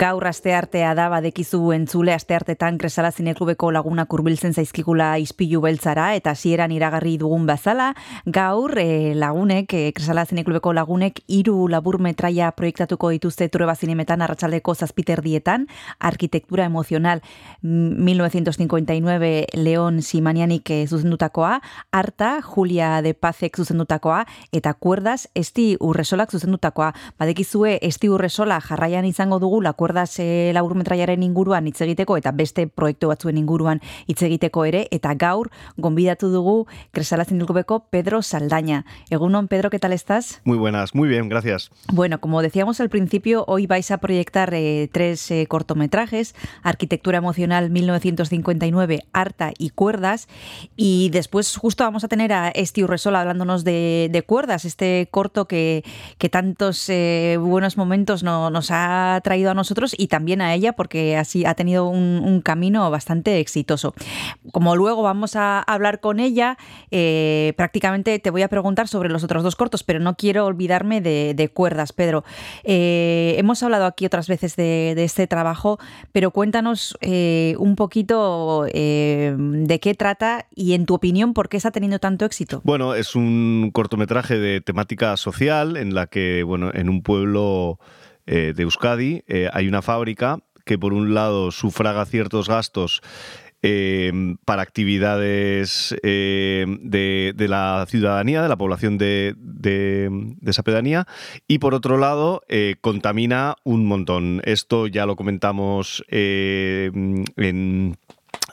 Gaur aste artea da badekizu entzule aste artetan Kresala Zineklubeko laguna kurbiltzen zaizkigula ispilu beltzara eta hasieran iragarri dugun bazala, gaur e, lagunek, e, Kresala Zineklubeko lagunek hiru labur metraia proiektatuko dituzte Trueba Zinemetan arratsaldeko zazpiterdietan, arkitektura emozional 1959 Leon Simanianik e, zuzendutakoa, Arta Julia de Pazek zuzendutakoa eta Kuerdas Esti Urresolak zuzendutakoa. Badekizue Esti Urresola jarraian izango dugu la kuerdas e, laburmetraiaren inguruan hitz egiteko eta beste proiektu batzuen inguruan hitz egiteko ere eta gaur gonbidatu dugu Kresala Zinilkubeko Pedro Saldaña. Egunon, Pedro, ¿qué tal estás? Muy buenas, muy bien, gracias. Bueno, como decíamos al principio, hoy vais a proyectar eh, tres eh, cortometrajes, Arquitectura Emocional 1959, Arta y Cuerdas, y después justo vamos a tener a Esti Urresola hablándonos de, de cuerdas, este corto que, que tantos eh, buenos momentos no, nos ha traído a nosotros y también a ella porque así ha tenido un, camino bastante exitoso. Como luego vamos a hablar con ella, eh, prácticamente te voy a preguntar sobre los otros dos cortos, pero no quiero olvidarme de, cuerdas, Pedro. Eh, hemos hablado aquí otras veces de, este trabajo, pero cuéntanos eh, un poquito de qué trata y en tu opinión por qué está teniendo tanto éxito. Bueno, es un cortometraje de temática social en la que, bueno, en un pueblo eh, de Euskadi eh, hay una fábrica que por un lado sufraga ciertos gastos eh, para actividades de, la ciudadanía, de la población de, de, esa pedanía, y por otro lado contamina un montón. Esto ya lo comentamos en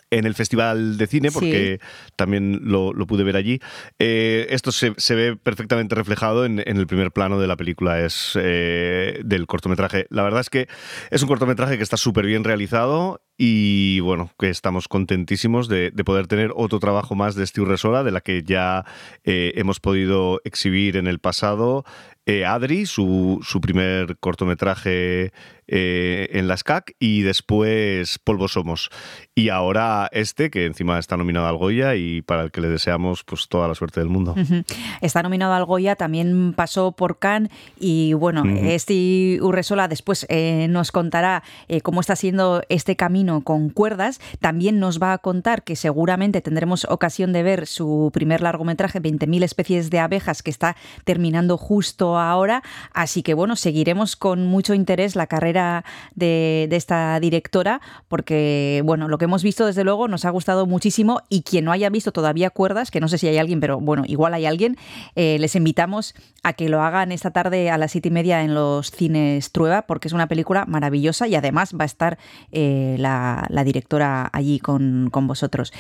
en el Festival de Cine, porque sí. también lo, lo, pude ver allí. Eh, esto se, se, ve perfectamente reflejado en, en, el primer plano de la película, es eh, del cortometraje. La verdad es que es un cortometraje que está súper bien realizado y bueno, que estamos contentísimos de, de, poder tener otro trabajo más de Steve Resola, de la que ya eh, hemos podido exhibir en el pasado eh, Adri, su, su, primer cortometraje eh, en la SCAC, y después Polvo Somos. Y ahora este, que encima está nominado al Goya y para el que le deseamos pues toda la suerte del mundo. Uh -huh. Está nominado al Goya, también pasó por Cannes y bueno, uh -huh. este Urresola después eh, nos contará cómo está siendo este camino con cuerdas. También nos va a contar que seguramente tendremos ocasión de ver su primer largometraje, 20.000 especies de abejas, que está terminando justo ahora. Así que bueno, seguiremos con mucho interés la carrera de, esta directora, porque bueno, lo que hemos visto desde luego nos ha gustado muchísimo y quien no haya visto todavía cuerdas, que no sé si hay alguien, pero bueno, igual hay alguien, eh, les invitamos a que lo hagan esta tarde a las siete y media en los cines Trueba, porque es una película maravillosa y además va a estar eh, la, directora allí con vosotros.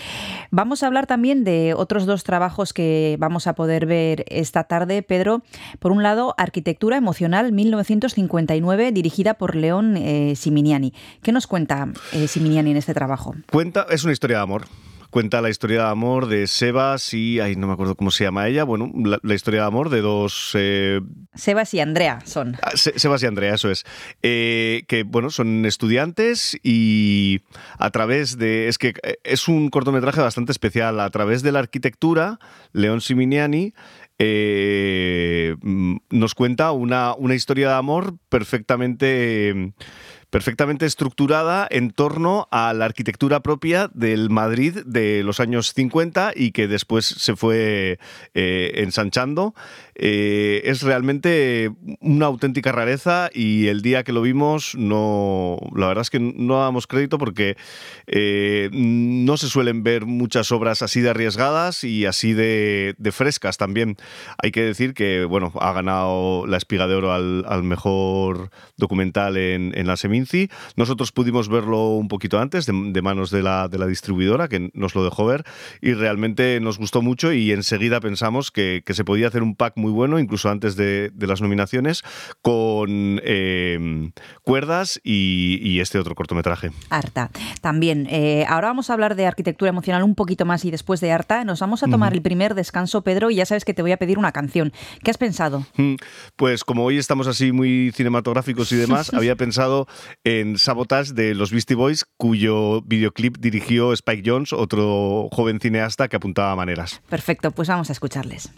Vamos a hablar también de otros dos trabajos que vamos a poder ver esta tarde, Pedro. Por un lado, Arquitectura Emocional 1959, dirigida por León eh, Siminiani. ¿Qué nos cuenta eh, Siminiani en este trabajo? Cuenta, es una historia de amor cuenta la historia de amor de Sebas y, ay, no me acuerdo cómo se llama ella, bueno, la, la historia de amor de dos... Eh... Sebas y Andrea son. Se, Sebas y Andrea, eso es. Eh, que, bueno, son estudiantes y a través de... Es que es un cortometraje bastante especial. A través de la arquitectura, León Siminiani eh, nos cuenta una, una, historia de amor perfectamente perfectamente estructurada en torno a la arquitectura propia del Madrid de los años 50 y que después se fue eh, ensanchando. Eh, es realmente una auténtica rareza y el día que lo vimos no la verdad es que no damos crédito porque eh, no se suelen ver muchas obras así de arriesgadas y así de, de, frescas también hay que decir que bueno ha ganado la espiga de oro al, al mejor documental en, en la Nosotros pudimos verlo un poquito antes de, de manos de la, de la, distribuidora que nos lo dejó ver y realmente nos gustó mucho y enseguida pensamos que, que se podía hacer un pack muy bueno incluso antes de, de las nominaciones con eh, cuerdas y, y, este otro cortometraje. Arta. También, eh, ahora vamos a hablar de arquitectura emocional un poquito más y después de Arta nos vamos a tomar mm. el primer descanso, Pedro, y ya sabes que te voy a pedir una canción. ¿Qué has pensado? Pues como hoy estamos así muy cinematográficos y demás, había pensado en Sabotage de los Beastie Boys, cuyo videoclip dirigió Spike Jones, otro joven cineasta que apuntaba maneras. Perfecto, pues vamos a escucharles.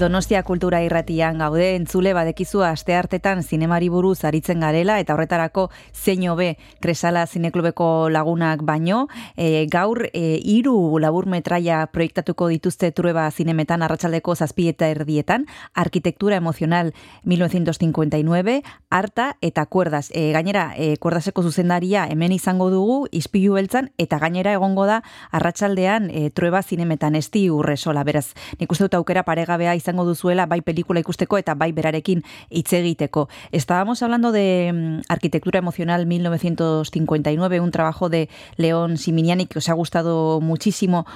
Donostia kultura irratian gaude entzule badekizu aste hartetan zinemari buruz aritzen garela eta horretarako zein hobe kresala zineklubeko lagunak baino. E, gaur e, iru labur metraia proiektatuko dituzte trueba zinemetan arratsaldeko zazpieta erdietan arkitektura emozional 1959 harta eta kuerdas e, gainera e, kuerdaseko zuzendaria hemen izango dugu ispilu beltzan eta gainera egongo da arratsaldean e, trueba zinemetan esti urresola beraz nik uste dut aukera paregabea izan izango duzuela bai pelikula ikusteko eta bai berarekin hitz egiteko. Estábamos hablando de mm, Arquitectura Emocional 1959, un trabajo de León Siminiani que os ha gustado muchísimo.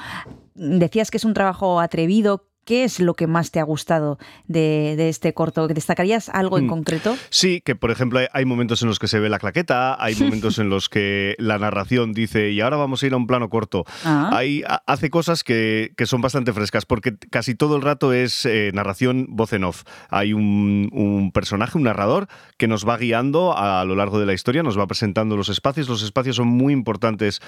Decías que es un trabajo atrevido, ¿Qué es lo que más te ha gustado de, este corto? ¿Destacarías algo en mm. concreto? Sí, que por ejemplo hay momentos en los que se ve la claqueta, hay momentos en los que la narración dice y ahora vamos a ir a un plano corto. Ah. hace cosas que, son bastante frescas porque casi todo el rato es eh, narración voz en off. Hay un, personaje, un narrador que nos va guiando a, lo largo de la historia, nos va presentando los espacios. Los espacios son muy importantes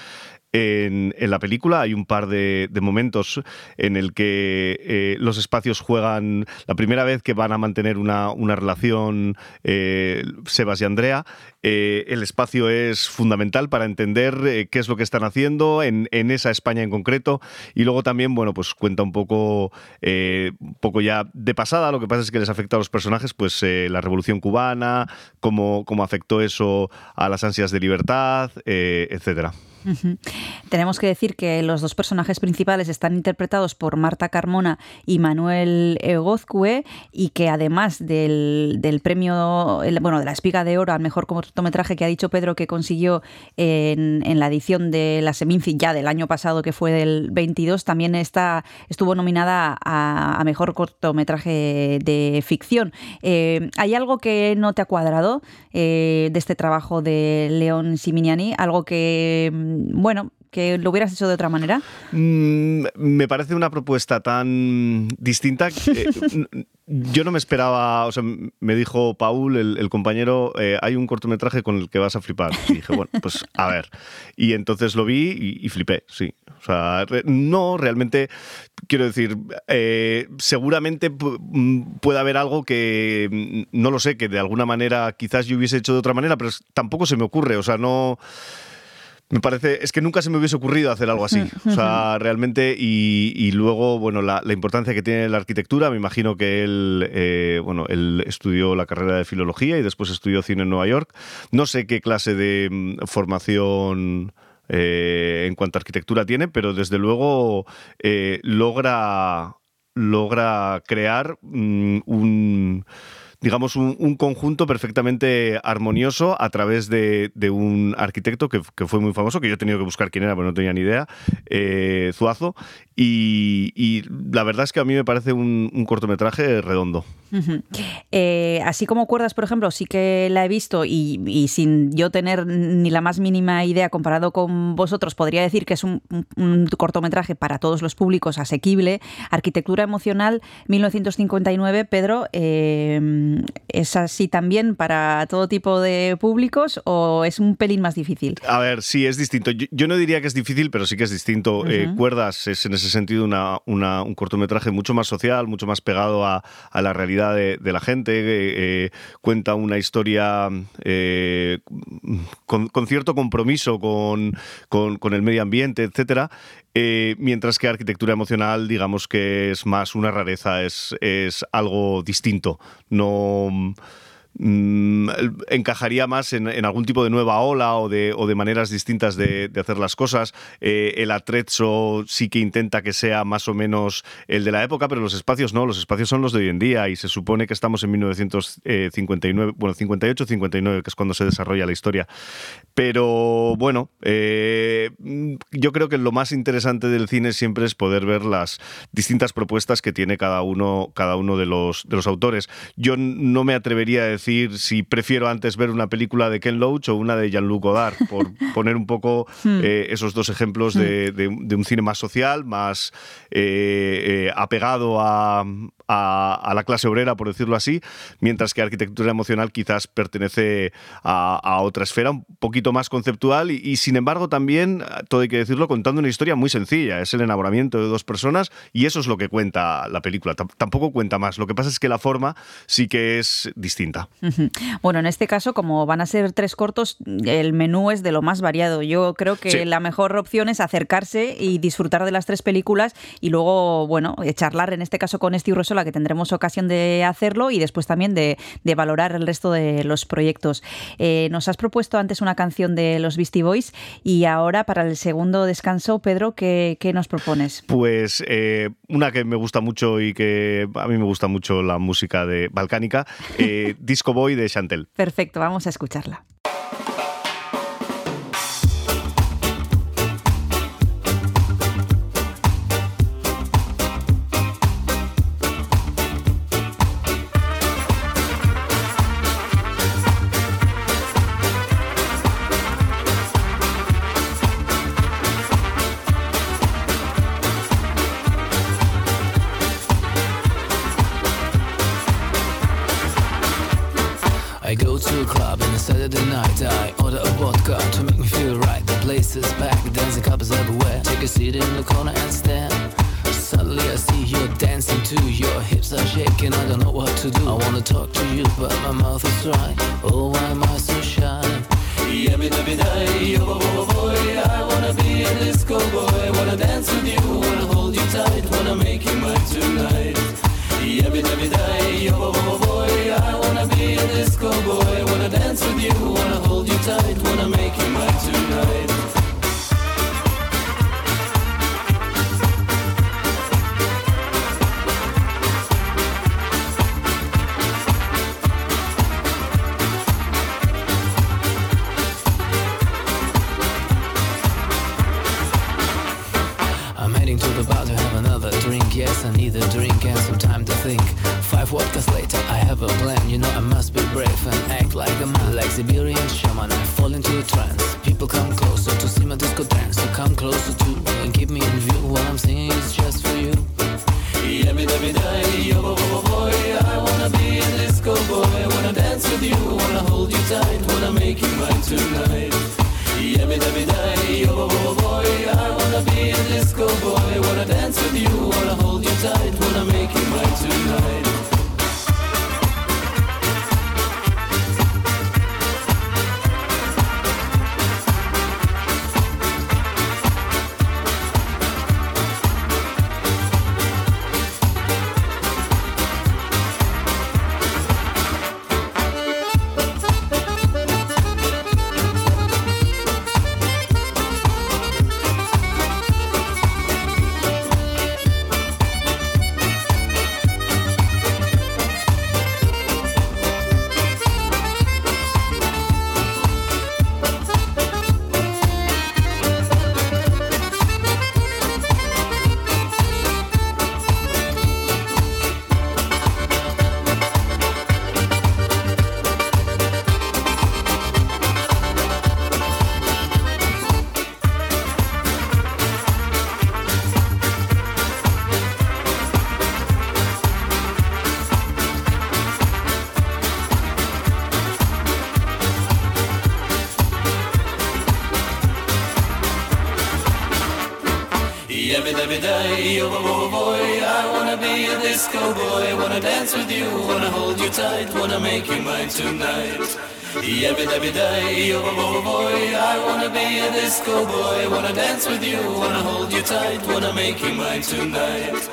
en, la película. Hay un par de, momentos en el que... Eh, los espacios juegan la primera vez que van a mantener una, relación eh, Sebas y Andrea. Eh, el espacio es fundamental para entender eh, qué es lo que están haciendo en, esa España en concreto. Y luego también, bueno, pues cuenta un poco, un poco ya de pasada. Lo que pasa es que les afecta a los personajes, pues la revolución cubana, cómo, cómo afectó eso a las ansias de libertad, etcétera. Tenemos que decir que los dos personajes principales están interpretados por Marta Carmona y Manuel Egozcue y que además del, premio, bueno, de la espiga de oro al mejor cortometraje que ha dicho Pedro que consiguió en, la edición de la Seminci ya del año pasado, que fue del 22, también está, estuvo nominada a, mejor cortometraje de ficción. Eh, ¿Hay algo que no te ha cuadrado eh, de este trabajo de León Siminiani? ¿Algo que bueno, que lo hubieras hecho de otra manera? Mm, me parece una propuesta tan distinta que yo no me esperaba, o sea, me dijo Paul, el, compañero, eh, hay un cortometraje con el que vas a flipar. Y dije, bueno, pues a ver. Y entonces lo vi y, flipé, sí. O sea, no, realmente, quiero decir, eh, seguramente mm, puede haber algo que, mm, no lo sé, que de alguna manera quizás yo hubiese hecho de otra manera, pero tampoco se me ocurre, o sea, no... Me parece, es que nunca se me hubiese ocurrido hacer algo así. O sea, realmente, y, luego, bueno, la, importancia que tiene la arquitectura, me imagino que él, eh, bueno, él estudió la carrera de filología y después estudió cine en Nueva York. No sé qué clase de mm, formación eh, en cuanto a arquitectura tiene, pero desde luego eh, logra, logra crear mm, un digamos, un, conjunto perfectamente armonioso a través de, un arquitecto que, fue muy famoso, que yo he tenido que buscar quién era, pero no tenía ni idea, eh, Zuazo, y, la verdad es que a mí me parece un, cortometraje redondo. Eh, así como Cuerdas, por ejemplo, sí que la he visto y, sin yo tener ni la más mínima idea comparado con vosotros, podría decir que es un, cortometraje para todos los públicos asequible. Arquitectura emocional, 1959, Pedro. Eh, ¿Es así también para todo tipo de públicos o es un pelín más difícil? A ver, sí, es distinto. Yo, no diría que es difícil, pero sí que es distinto. Eh, Cuerdas es en ese sentido una, un cortometraje mucho más social, mucho más pegado a, la realidad de, la gente. Eh, eh, cuenta una historia con, cierto compromiso con, con, el medio ambiente, etcétera. Mientras que arquitectura emocional, digamos que es más una rareza, es, es algo distinto. No Mm, encajaría más en, algún tipo de nueva ola o de, maneras distintas de, hacer las cosas. Eh, el atrezzo sí que intenta que sea más o menos el de la época, pero los espacios no, los espacios son los de hoy en día y se supone que estamos en 1959, bueno, 58-59, que es cuando se desarrolla la historia. Pero bueno, eh, yo creo que lo más interesante del cine siempre es poder ver las distintas propuestas que tiene cada uno, cada uno de, los, de los autores. Yo no me atrevería a decir si prefiero antes ver una película de Ken Loach o una de Jean-Luc Godard, por poner un poco hmm. eh, esos dos ejemplos de, un cine más social, más eh, eh, apegado a, a, la clase obrera, por decirlo así, mientras que arquitectura emocional quizás pertenece a, otra esfera un poquito más conceptual y, sin embargo también, todo hay que decirlo, contando una historia muy sencilla. Es el enamoramiento de dos personas y eso es lo que cuenta la película. tampoco cuenta más. Lo que pasa es que la forma sí que es distinta. Bueno, en este caso, como van a ser tres cortos, el menú es de lo más variado. Yo creo que la mejor opción es acercarse y disfrutar de las tres películas y luego, bueno, charlar en este caso con Steve Rosso la que tendremos ocasión de hacerlo y después también de, valorar el resto de los proyectos. Eh, nos has propuesto antes una canción de los Beastie Boys y ahora para el segundo descanso, Pedro, ¿qué, nos propones? Pues eh, una que me gusta mucho y que a mí me gusta mucho la música de balcánica, eh, Disco Boy de Chantel. Perfecto, vamos a escucharla. With dancing couples everywhere. Take a seat in the corner and stare. Suddenly I see you dancing too. Your hips are shaking, I don't know what to do. I wanna talk to you, but my mouth is dry. Oh, why am I so shy? Yummy, yummy, die, oh, oh, boy. I wanna be a disco boy. Wanna dance with you, wanna hold you tight, wanna make you mine tonight. Yummy, yummy, die, oh, oh, boy. I wanna be a disco boy. Wanna dance with you, wanna hold you tight, wanna make you mine tonight. heading to the bar to have another drink. Yes, I need a drink and some time to think. Five workers later, I have a plan. You know, I must be brave and act like a man, like Siberian shaman. I fall into a trance. People come closer to see my disco dance. So come closer to me and keep me in view. What I'm singing is just for you. Yummy, baby, die, yo, bo, bo, boy. I wanna be a disco boy. Wanna dance with you, wanna hold you tight, wanna make you mine tonight. Yummy-dubby-day, yo-bo-bo-boy I wanna be a disco boy. Wanna dance with you, wanna hold you tight. Wanna make you mine tonight. Yo, boy, boy, I wanna be a disco boy. Wanna dance with you, wanna hold you tight, wanna make you mine tonight. Every every day, oh, oh boy, I wanna be a disco boy. Wanna dance with you, wanna hold you tight, wanna make you mine tonight.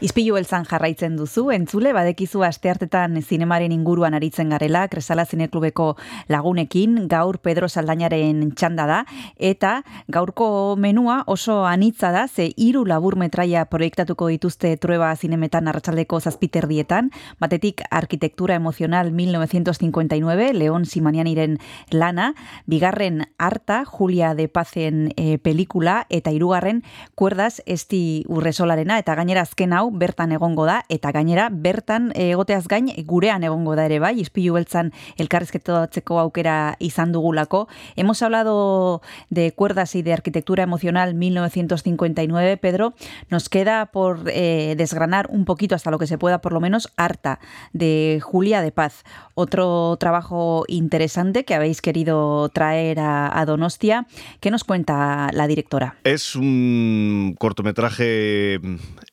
Izpilu beltzan jarraitzen duzu, entzule, badekizu asteartetan zinemaren inguruan aritzen garela, Kresala Zineklubeko lagunekin, gaur Pedro Saldañaren txanda da, eta gaurko menua oso anitza da, ze hiru labur metraia proiektatuko dituzte trueba zinemetan arratsaldeko zazpiterdietan, batetik Arkitektura Emocional 1959, Leon Simanianiren lana, bigarren Arta, Julia de Pazen e, pelikula, eta hirugarren Kuerdas Esti Urresolarena, eta gainera azken hau, bertan egongo da eta gainera bertan egoteaz gain gurean egongo da ere bai ispilu beltzan elkarrizketatzeko aukera izan dugulako. Hemos hablado de cuerdas y de arquitectura emocional 1959 Pedro. Nos queda por eh, desgranar un poquito hasta lo que se pueda por lo menos harta de Julia de Paz. Otro trabajo interesante que habéis querido traer a, a Donostia. ¿qué nos cuenta la directora? Es un cortometraje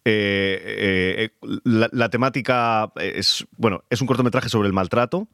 eh, eh, la, la, temática es, bueno, es un cortometraje sobre el maltrato,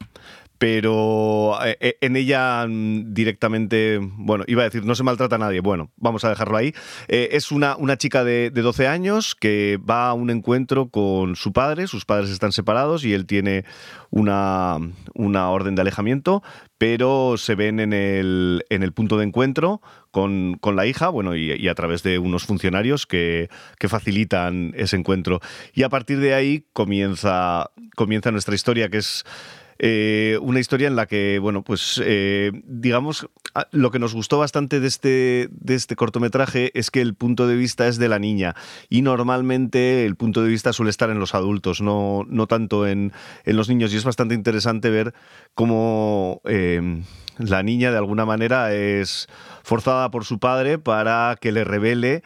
pero eh, eh, en ella mm, directamente, bueno, iba a decir, no se maltrata a nadie, bueno, vamos a dejarlo ahí. Eh, es una, una chica de, 12 años que va a un encuentro con su padre, sus padres están separados y él tiene una, una orden de alejamiento, pero se ven en el, en el punto de encuentro con, con la hija, bueno, y, y, a través de unos funcionarios que, que, facilitan ese encuentro. Y a partir de ahí comienza, comienza nuestra historia, que es eh, una historia en la que, bueno, pues eh, digamos, lo que nos gustó bastante de este, de este cortometraje es que el punto de vista es de la niña y normalmente el punto de vista suele estar en los adultos, no, no tanto en, en los niños. Y es bastante interesante ver cómo eh, la niña de alguna manera es forzada por su padre para que le revele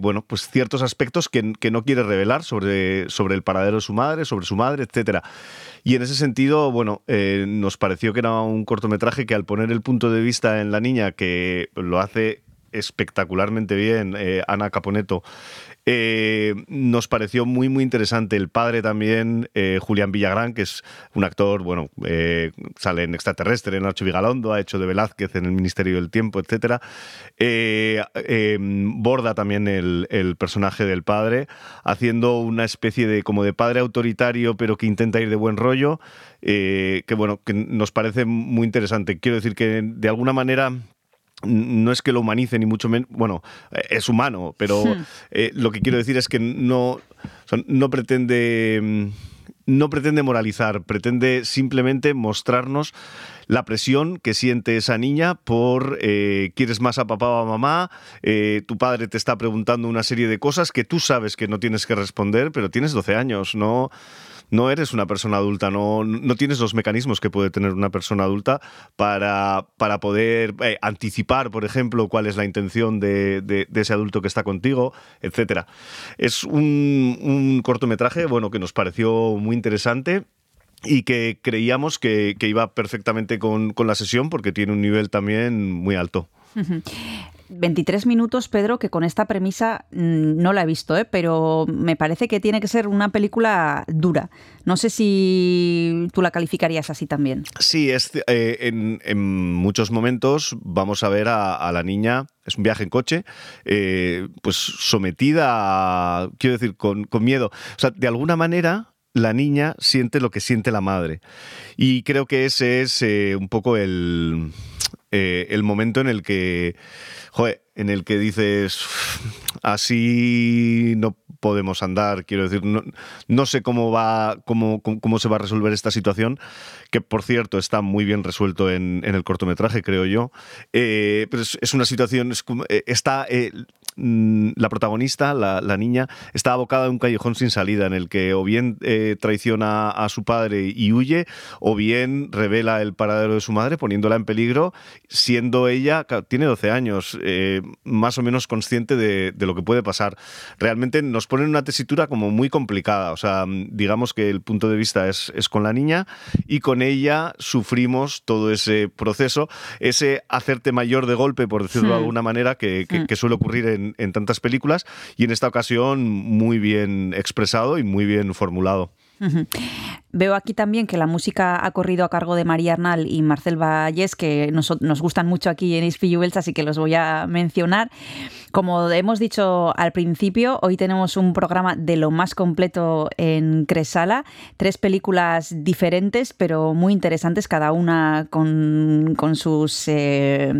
bueno, pues ciertos aspectos que, que, no quiere revelar sobre, sobre el paradero de su madre, sobre su madre, etcétera. Y en ese sentido, bueno, eh, nos pareció que era un cortometraje que al poner el punto de vista en la niña, que lo hace espectacularmente bien eh, Ana Caponeto eh, nos pareció muy, muy interesante. El padre también, eh, Julián Villagrán, que es un actor, bueno, eh, sale en Extraterrestre, en Archo Vigalondo, ha hecho de Velázquez en el Ministerio del Tiempo, etc. borda también el, personaje del padre, haciendo una especie de como de padre autoritario, pero que intenta ir de buen rollo, que bueno, que nos parece muy interesante. Quiero decir que de alguna manera no es que lo humanice ni mucho menos, bueno, eh, es humano, pero hmm. eh, lo que quiero decir es que no, no pretende mm, no pretende moralizar, pretende simplemente mostrarnos la presión que siente esa niña por eh, quieres más a papá o a mamá, tu padre te está preguntando una serie de cosas que tú sabes que no tienes que responder, pero tienes 12 años, no no eres una persona adulta, no, no tienes los mecanismos que puede tener una persona adulta para, para poder eh, anticipar, por ejemplo, cuál es la intención de, de, ese adulto que está contigo, etcétera. Es un, un cortometraje, bueno, que nos pareció muy interesante y que creíamos que, que iba perfectamente con, con, la sesión porque tiene un nivel también muy alto. 23 minutos, Pedro, que con esta premisa mm, no la he visto, ¿eh? pero me parece que tiene que ser una película dura. No sé si tú la calificarías así también. Sí, es, eh, en, muchos momentos vamos a ver a, la niña, es un viaje en coche, eh, pues sometida a, quiero decir, con, miedo. O sea, de alguna manera la niña siente lo que siente la madre. Y creo que ese es eh, un poco el, eh, el momento en el que, joder, en el que dices, así no podemos andar, quiero decir, no, sé cómo va, cómo, cómo, se va a resolver esta situación, que por cierto está muy bien resuelto en, el cortometraje, creo yo, eh, pero es, una situación, está, Mm, la protagonista, la, niña, está abocada a un callejón sin salida en el que o bien eh, traiciona a su padre y huye, o bien revela el paradero de su madre poniéndola en peligro, siendo ella, tiene 12 años, eh, más o menos consciente de, lo que puede pasar. Realmente nos pone en una tesitura como muy complicada, o sea, mm, digamos que el punto de vista es, es con la niña y con ella sufrimos todo ese proceso, ese hacerte mayor de golpe, por decirlo de hmm. alguna manera, que, que, hmm. que suele ocurrir en en, tantas películas y en esta ocasión muy bien expresado y muy bien formulado. Veo aquí también que la música ha corrido a cargo de María Arnal y Marcel Valles, que nos, gustan mucho aquí en Ispilluels, así que los voy a mencionar. Como hemos dicho al principio, hoy tenemos un programa de lo más completo en Cresala, tres películas diferentes, pero muy interesantes, cada una con, sus... Eh,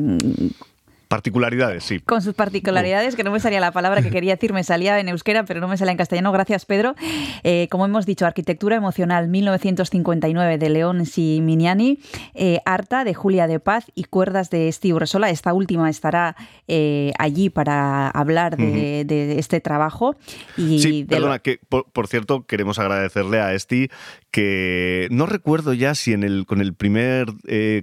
Particularidades, sí. Con sus particularidades, que no me salía la palabra que quería decir, me salía en euskera, pero no me salía en castellano. Gracias, Pedro. Eh, como hemos dicho, Arquitectura Emocional 1959 de León Siminiani, eh, Arta de Julia de Paz y Cuerdas de Steve Resola. Esta última estará eh, allí para hablar de, este trabajo. Y sí, perdona, que por, cierto queremos agradecerle a Esti que no recuerdo ya si en el, con el primer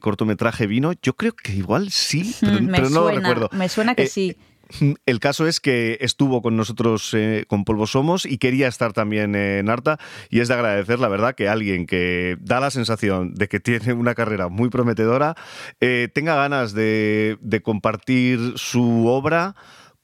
cortometraje vino, yo creo que igual sí, pero, pero no me suena que eh, sí. El caso es que estuvo con nosotros eh, con Polvo Somos y quería estar también en Arta y es de agradecer, la verdad, que alguien que da la sensación de que tiene una carrera muy prometedora eh, tenga ganas de, de compartir su obra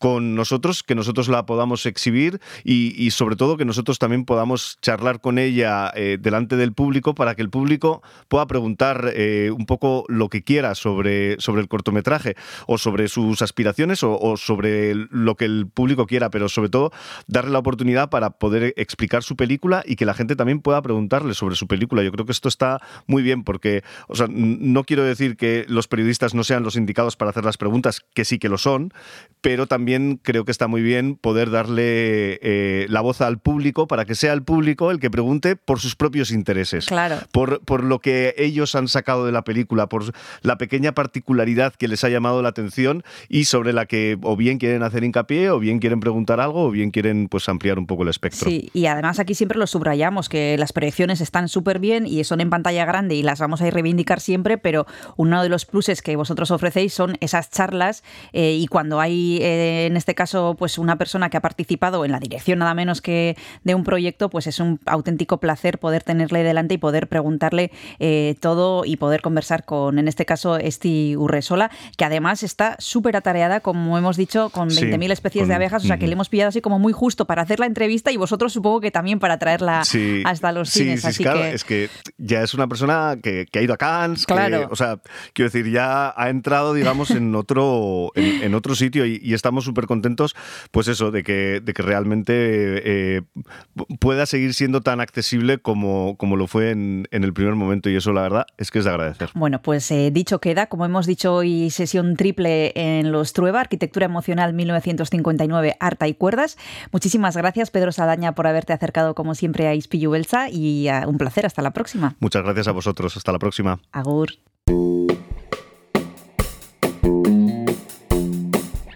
con nosotros, que nosotros la podamos exhibir y, sobre todo que nosotros también podamos charlar con ella eh, delante del público para que el público pueda preguntar eh, un poco lo que quiera sobre, sobre el cortometraje o sobre sus aspiraciones o, sobre lo que el público quiera, pero sobre todo darle la oportunidad para poder explicar su película y que la gente también pueda preguntarle sobre su película. Yo creo que esto está muy bien porque, o sea, no quiero decir que los periodistas no sean los indicados para hacer las preguntas, que sí que lo son, pero también creo que está muy bien poder darle eh, la voz al público para que sea el público el que pregunte por sus propios intereses. Claro. Por, por lo que ellos han sacado de la película, por la pequeña particularidad que les ha llamado la atención y sobre la que o bien quieren hacer hincapié, o bien quieren preguntar algo, o bien quieren pues ampliar un poco el espectro. Sí, y además aquí siempre lo subrayamos, que las proyecciones están súper bien y son en pantalla grande y las vamos a reivindicar siempre, pero uno de los pluses que vosotros ofrecéis son esas charlas eh, y cuando hay eh, en este caso, pues una persona que ha participado en la dirección nada menos que de un proyecto, pues es un auténtico placer poder tenerle delante y poder preguntarle eh, todo y poder conversar con, en este caso, Esti Urresola, que además está súper atareada, como hemos dicho, con 20.000 especies de abejas, o sea que le hemos pillado así como muy justo para hacer la entrevista y vosotros supongo que también para traerla hasta los cines. Sí, así claro, que... es que ya es una persona que, ha ido a Cannes, claro. o sea, quiero decir, ya ha entrado, digamos, en otro, en, otro sitio y, y estamos súper contentos, pues eso, de que, de que realmente eh, pueda seguir siendo tan accesible como, como lo fue en, el primer momento. Y eso, la verdad, es que es de agradecer. Bueno, pues eh, dicho queda, como hemos dicho hoy, sesión triple en los Trueba, Arquitectura Emocional 1959, Arta y Cuerdas. Muchísimas gracias, Pedro Sadaña, por haberte acercado, como siempre, a Ispillu Belsa y un placer. Hasta la próxima. Muchas gracias a vosotros. Hasta la próxima. Agur.